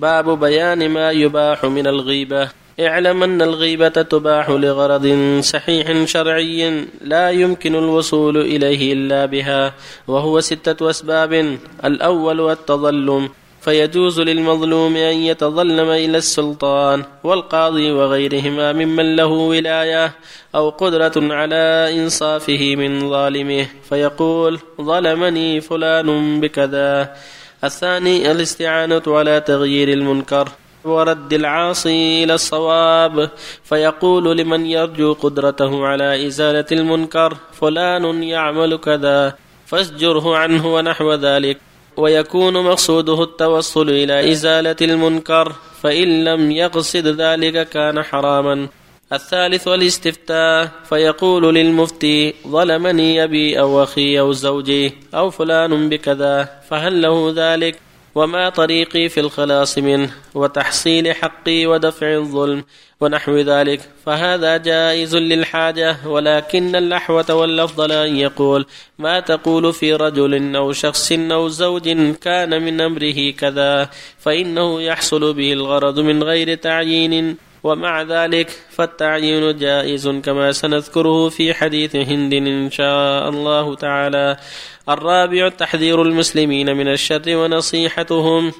باب بيان ما يباح من الغيبة. اعلم أن الغيبة تباح لغرض صحيح شرعي لا يمكن الوصول إليه إلا بها وهو ستة أسباب الأول التظلم فيجوز للمظلوم أن يتظلم إلى السلطان والقاضي وغيرهما ممن له ولاية أو قدرة على إنصافه من ظالمه فيقول ظلمني فلان بكذا. الثاني الاستعانة على تغيير المنكر ورد العاصي إلى الصواب فيقول لمن يرجو قدرته على إزالة المنكر فلان يعمل كذا فاسجره عنه ونحو ذلك. ويكون مقصوده التوصل إلى إزالة المنكر فإن لم يقصد ذلك كان حراما. الثالث الاستفتاء فيقول للمفتي ظلمني أبي أو أخي أو زوجي أو فلان بكذا فهل له ذلك؟ وما طريقي في الخلاص منه وتحصيل حقي ودفع الظلم ونحو ذلك. فهذا جائز للحاجة ولكن الأحوة والأفضل أن يقول ما تقول في رجل أو شخص أو زوج كان من أمره كذا فإنه يحصل به الغرض من غير تعيين ومع ذلك فالتعيين جائز كما سنذكره في حديث هند إن شاء الله تعالى. الرابع تحذير المسلمين من الشر ونصيحتهم.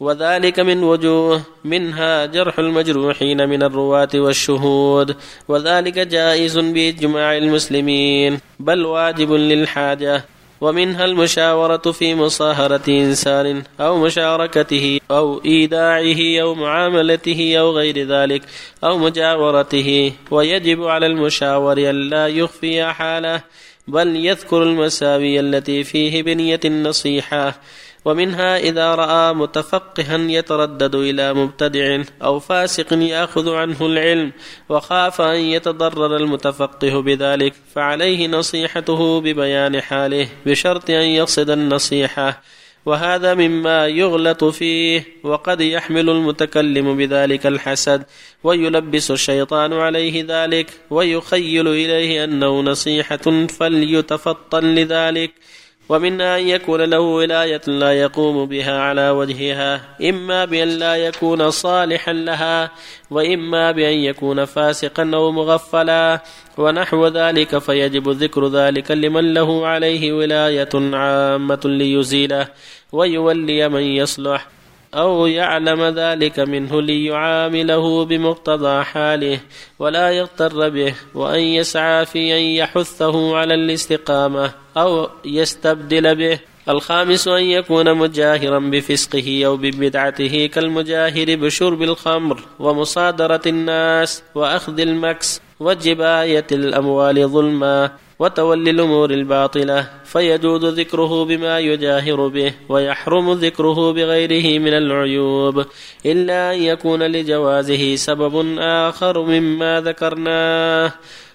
وذلك من وجوه منها جرح المجروحين من الرواة والشهود. وذلك جائز بإجماع المسلمين. بل واجب للحاجة ومنها المشاورة في مصاهرة إنسان أو مشاركته أو إيداعه أو معاملته أو غير ذلك أو مجاورته. ويجب على المشاور ألا يخفي حاله بل يذكر المساوي التي فيه بنية النصيحة. ومنها إذا رأى متفقها يتردد إلى مبتدع أو فاسق يأخذ عنه العلم وخاف أن يتضرر المتفقه بذلك فعليه نصيحته ببيان حاله بشرط أن يقصد النصيحة. وهذا مما يغلط فيه وقد يحمل المتكلم بذلك الحسد ويلبس الشيطان عليه ذلك ويخيل إليه أنه نصيحة فليتفطن لذلك. ومنها أن يكون له ولاية لا يقوم بها على وجهها إما بأن لا يكون صالحا لها وإما بأن يكون فاسقا أو مغفلا ونحو ذلك فيجب ذكر ذلك لمن له عليه ولاية عامة ليزيله ويولي من يصلح. أو يعلم ذلك منه ليعامله بمقتضى حاله ولا يغتر به وأن يسعى في أن يحثه على الاستقامة أو يستبدل به. الخامس أن يكون مجاهرا بفسقه أو ببدعته كالمجاهر بشرب الخمر ومصادرة الناس وأخذ المكس وجباية الأموال ظلما. وتولي الأمور الباطلة فيجوز ذكره بما يجاهر به ويحرم ذكره بغيره من العيوب إلا أن يكون لجوازه سبب آخر مما ذكرناه.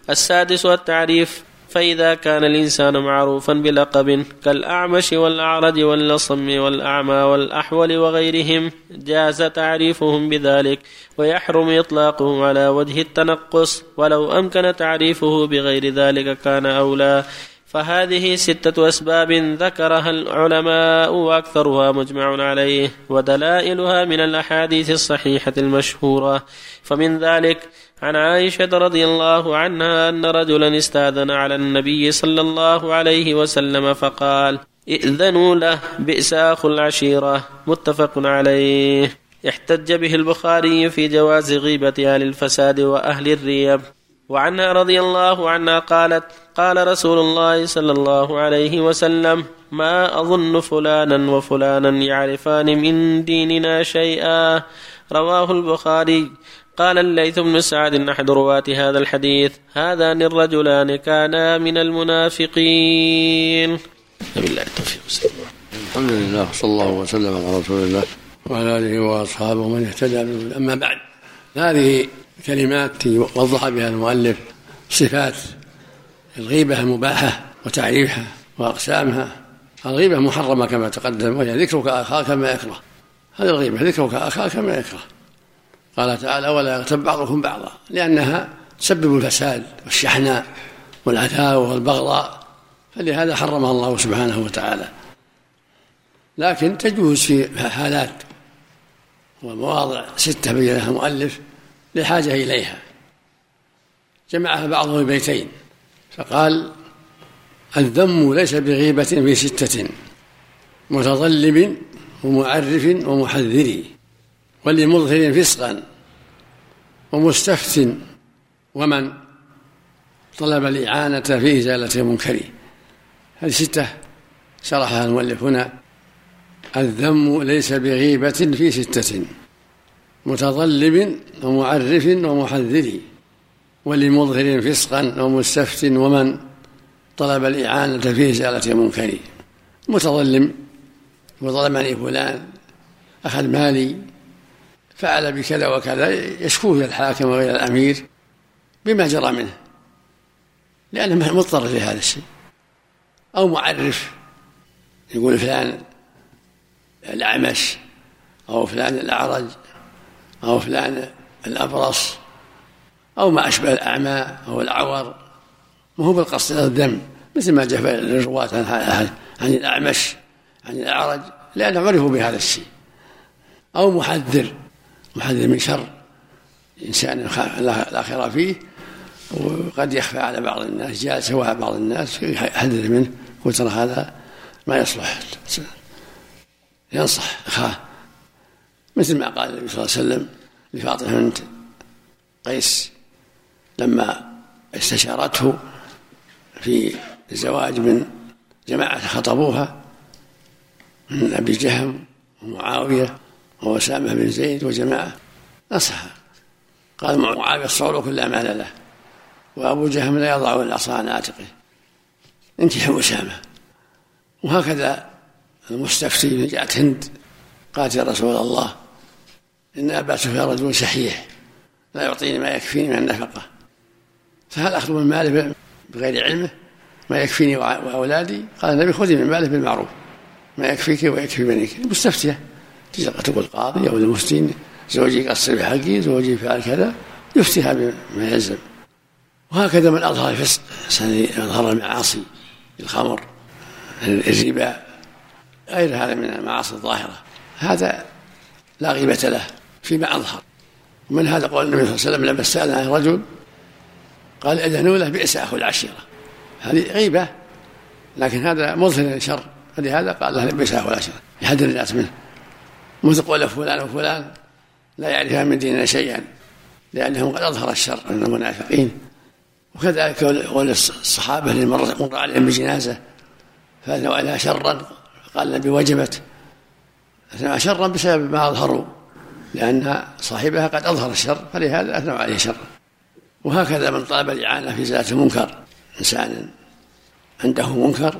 السادس التعريف فإذا كان الإنسان معروفا بلقب كالأعمش والأعرج واللصم والأعمى والأحول وغيرهم جاز تعريفهم بذلك ويحرم إطلاقه على وجه التنقص ولو أمكن تعريفه بغير ذلك كان أولى. فهذه ستة أسباب ذكرها العلماء وأكثرها مجمع عليه ودلائلها من الأحاديث الصحيحة المشهورة. فمن ذلك عن عائشة رضي الله عنها أن رجلا استاذن على النبي صلى الله عليه وسلم فقال ائذنوا له بئس أخو العشيرة. متفق عليه. احتج به البخاري في جواز غيبة أهل الفساد وأهل الريب. وعنها رضي الله عنها قالت قال رسول الله صلى الله عليه وسلم ما أظن فلانا وفلانا يعرفان من ديننا شيئا. رواه البخاري. قال الليث بن سعد أحد رواة هذا الحديث هذان الرجلان كانا من المنافقين. بالله التوفيق. الحمد لله صلى الله وسلم على رسول الله وعلى آله وأصحابه من اهتدى أما بعد هذه كلمات وضح بها المؤلف صفات الغيبة المباحة وتعريفها وأقسامها. الغيبة محرمة كما تقدم وهي ذكرك أخاك ما يكره. هذه الغيبة ذكرك أخاك ما يكره. قال تعالى ولا يغتب بعضكم بعضا لأنها تسبب الفساد والشحناء والعداوة والبغضاء فلهذا حرمها الله سبحانه وتعالى. لكن تجوز في حالات ومواضع ستة بينها المؤلف لحاجة إليها. جمعها بعضهم بيتين فقال الذم ليس بغيبة في ستة. متظلم ومعرف ومحذر. ولمظهر فسقا ومستفت ومن طلب الإعانة في إزالة منكره هذه ستة شرحها المؤلف هنا. الذم ليس بغيبة في ستة. متظلم ومعرف ومحذر ولمظهر فسقا ومستفت ومن طلب الإعانة في إزالة منكره متظلم وظلمني فلان أخذ مالي فعل بكذا وكذا يشكوه إلى الحاكم وإلى الأمير بما جرى منه لأنه مضطر لهذا الشيء. أو معرف يقول فلان الأعمش أو فلان الأعرج أو فلان الأبرص أو ما أشبه الأعمى أو الأعور. ما هو بالقصد الذم مثل ما جاء في عن, عن الأعمش عن الأعرج لأنهم عرفوا بهذا الشيء. أو محذر محذر من شر إنسان لا خير فيه وقد يخفى على بعض الناس جاء سواء بعض الناس يحذر منه قلت ترى هذا ما يصلح. ينصح أخاه. مثل ما قال النبي صلى الله عليه وسلم لفاطمة بنت قيس لما استشارته في الزواج من جماعة خطبوها من أبي جهم ومعاوية وأسامة بن زيد وجماعة نصح قال معاوية الصعود كل مال له. وأبو جهم لا يضع العصا عن عاتقه انكحوا أسامة. وهكذا المستفتي جاءت هند قالت يا رسول الله إن أبا سفيان رجل شحيح لا يعطيني ما يكفيني من النفقة. فهل أخذ من ماله بغير علمه؟ ما يكفيني وأولادي؟ قال النبي خذي من ماله بالمعروف. ما يكفيك ويكفي بنيك المستفتية. تقول قاضي أو المفتي زوجي قصر بحقي زوجي فعل كذا يفتيها بما يلزم وهكذا من أظهر الفسق أظهر المعاصي الخمر الربا غير هذا من المعاصي الظاهرة. هذا لا غيبة له فيما أظهر. ومن هذا قول النبي صلى الله عليه وسلم لما سأل عن الرجل قال إذنوا له بئس أخو العشيرة. هذه غيبة لكن هذا مظهر الشر فلهذا قال له بئس أخو العشيرة. يحذر الناس منه. مثل قول فلان وفلان لا يعرفان من ديننا شيئا لأنهم قد أظهر الشر من المنافقين. وكذلك قول الصحابة اللي مر عليهم بجنازة فأثنوا عليها شرا؟ قال النبي وجبت. أثنوا شرا بسبب ما أظهروا لأن صاحبها قد أظهر الشر فلهذا أثنوا عليه شرا. وهكذا من طلب الإعانة في إزالة المنكر. إنسان عنده منكر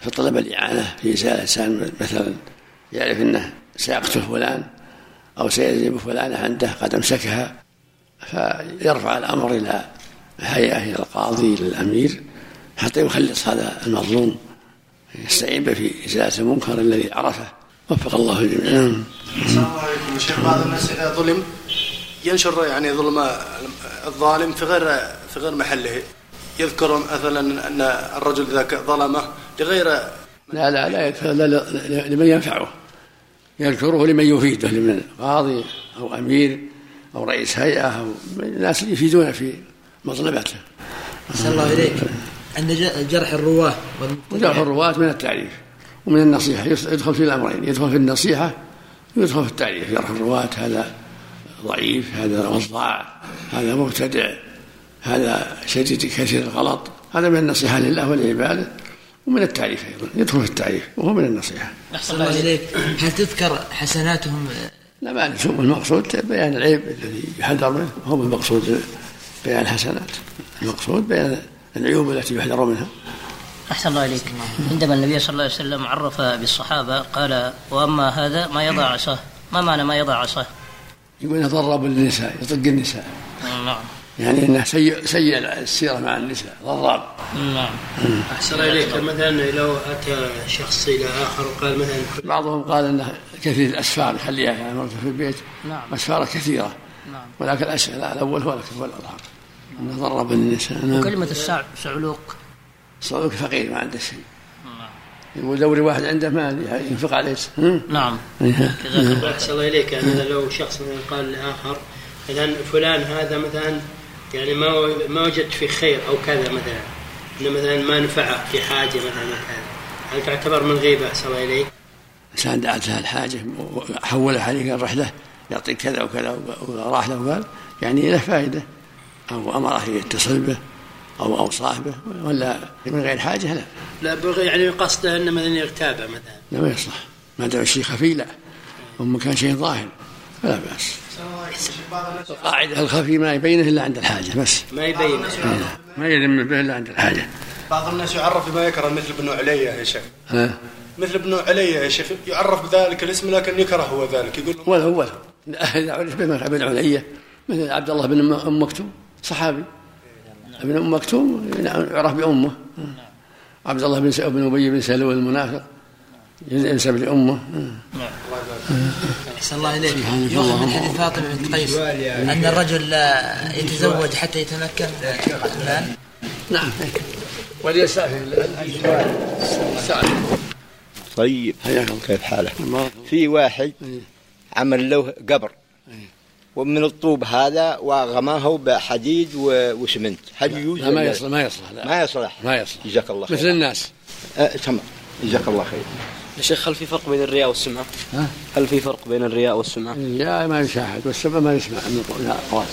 فطلب الإعانة في إزالة إنسان مثلا يعرف أنه سيقتل فلان أو سيزيب فلانة عنده قد أمسكها فيرفع الأمر إلى الهيئة إلى القاضي إلى الأمير حتى يخلص هذا المظلوم. يستعين به في إزالة المنكر الذي عرفه. وفق الله الجميع نعم. السلام عليكم شيخ. بعض الناس إذا ظلم ينشر يعني ظلم الظالم في غير في غير محله. يذكر مثلا أن الرجل اذا ظلمه لغير لا لا لا لمن ينفعه. يذكره لمن يفيده لمن قاضي أو أمير أو رئيس هيئة أو ناس يفيدون في مظلمته. أحسن الله إليك. عند جرح الرواة وجرح الرواة من التعريف ومن النصيحة. يدخل في الأمرين. يدخل في النصيحة ويدخل في التعريف. جرح الرواة هذا ضعيف هذا وضاع هذا مبتدع هذا شديد كثير الغلط. هذا من النصيحة لله ولعباده. ومن التعريف أيضا يدخل في التعريف وهو من النصيحة. أحسن الله إليك. هل تذكر حسناتهم؟ لا ما المقصود؟ بيان العيب الذي يحذر منه هو المقصود بيان الحسنات. المقصود بيان العيوب التي يحذر منها. أحسن الله إليك. عندما النبي صلى الله عليه وسلم عرف بالصحابة قال وأما هذا ما يضع عصاه ما معنى ما يضع عصاه؟ يقول يتضرب للنساء يطق النساء. نعم. يعني إنه سيء سيء السيرة مع النساء ضراب نعم. أحسن إليك. مثلا لو أتى شخص إلى آخر وقال مثلا بعضهم قال إنه كثير الأسفار يخليها يعني مرته في البيت. نعم. اسفار كثيرة. نعم. ولكن الاشهر الأول هو هو الاظهر انه ضرب النساء نعم. وكلمة السعلوق الصعلوك فقير ما عنده شيء. نعم. ودوري واحد عنده مال ينفق عليه. نعم. جزاك الله. أحسن الله إليك. يعني لو شخص مثلا قال لآخر مثلا فلان هذا مثلا يعني ما ما وجدت فيه خير أو كذا مثلا. إنه مثلا ما نفعه في حاجة مثلا كذا. هل تعتبر من غيبة؟ الله إليك؟ إنسان دعت له الحاجة وحوله عليه قال روح له يعطيك كذا وكذا وراح له وقال يعني له فائدة. أو أمره يتصل به أو أو صاحبه ولا من غير حاجة لا لا بغي يعني قصده أنه مثلا يغتابه مثلا. لا ما يصلح. ما دام الشيء خفي لا. أما كان شيء ظاهر فلا بأس. القاعدة. الخفي ما يبينه إلا عند الحاجة بس. ما يبين ما يلم به إلا عند الحاجة. بعض الناس يعرف بما يكره مثل ابن علي يا شيخ. مثل ابن علي يا شيخ يعرف بذلك الاسم لكن يكره هو ذلك. يقول ولو ولو إذا عرف بن علي. مثل عبد الله بن أم مكتوم صحابي. ابن أم مكتوم يعرف بأمه. عبد الله بن بن أبي بن سلول المنافق. ينسب لأمه. أحسن الله إليك. يؤخذ من حديث فاطمة بنت قيس أن الرجل لا يتزوج حتى يتمكن. نعم. وليستعفف طيب. كيف حالك؟ في واحد عمل له قبر. ومن الطوب هذا وغماه بحديد وسمنت. هل لا ما يصلح ما يصلح. ما يصلح. ما يصلح. جزاك الله خير. مثل الناس. أه تمام. جزاك الله خير. يا شيخ هل في فرق بين الرياء والسمعة؟ ها؟ هل في فرق بين الرياء والسمعة؟ الرياء ما يشاهد والسمعة ما يسمع من الأقوال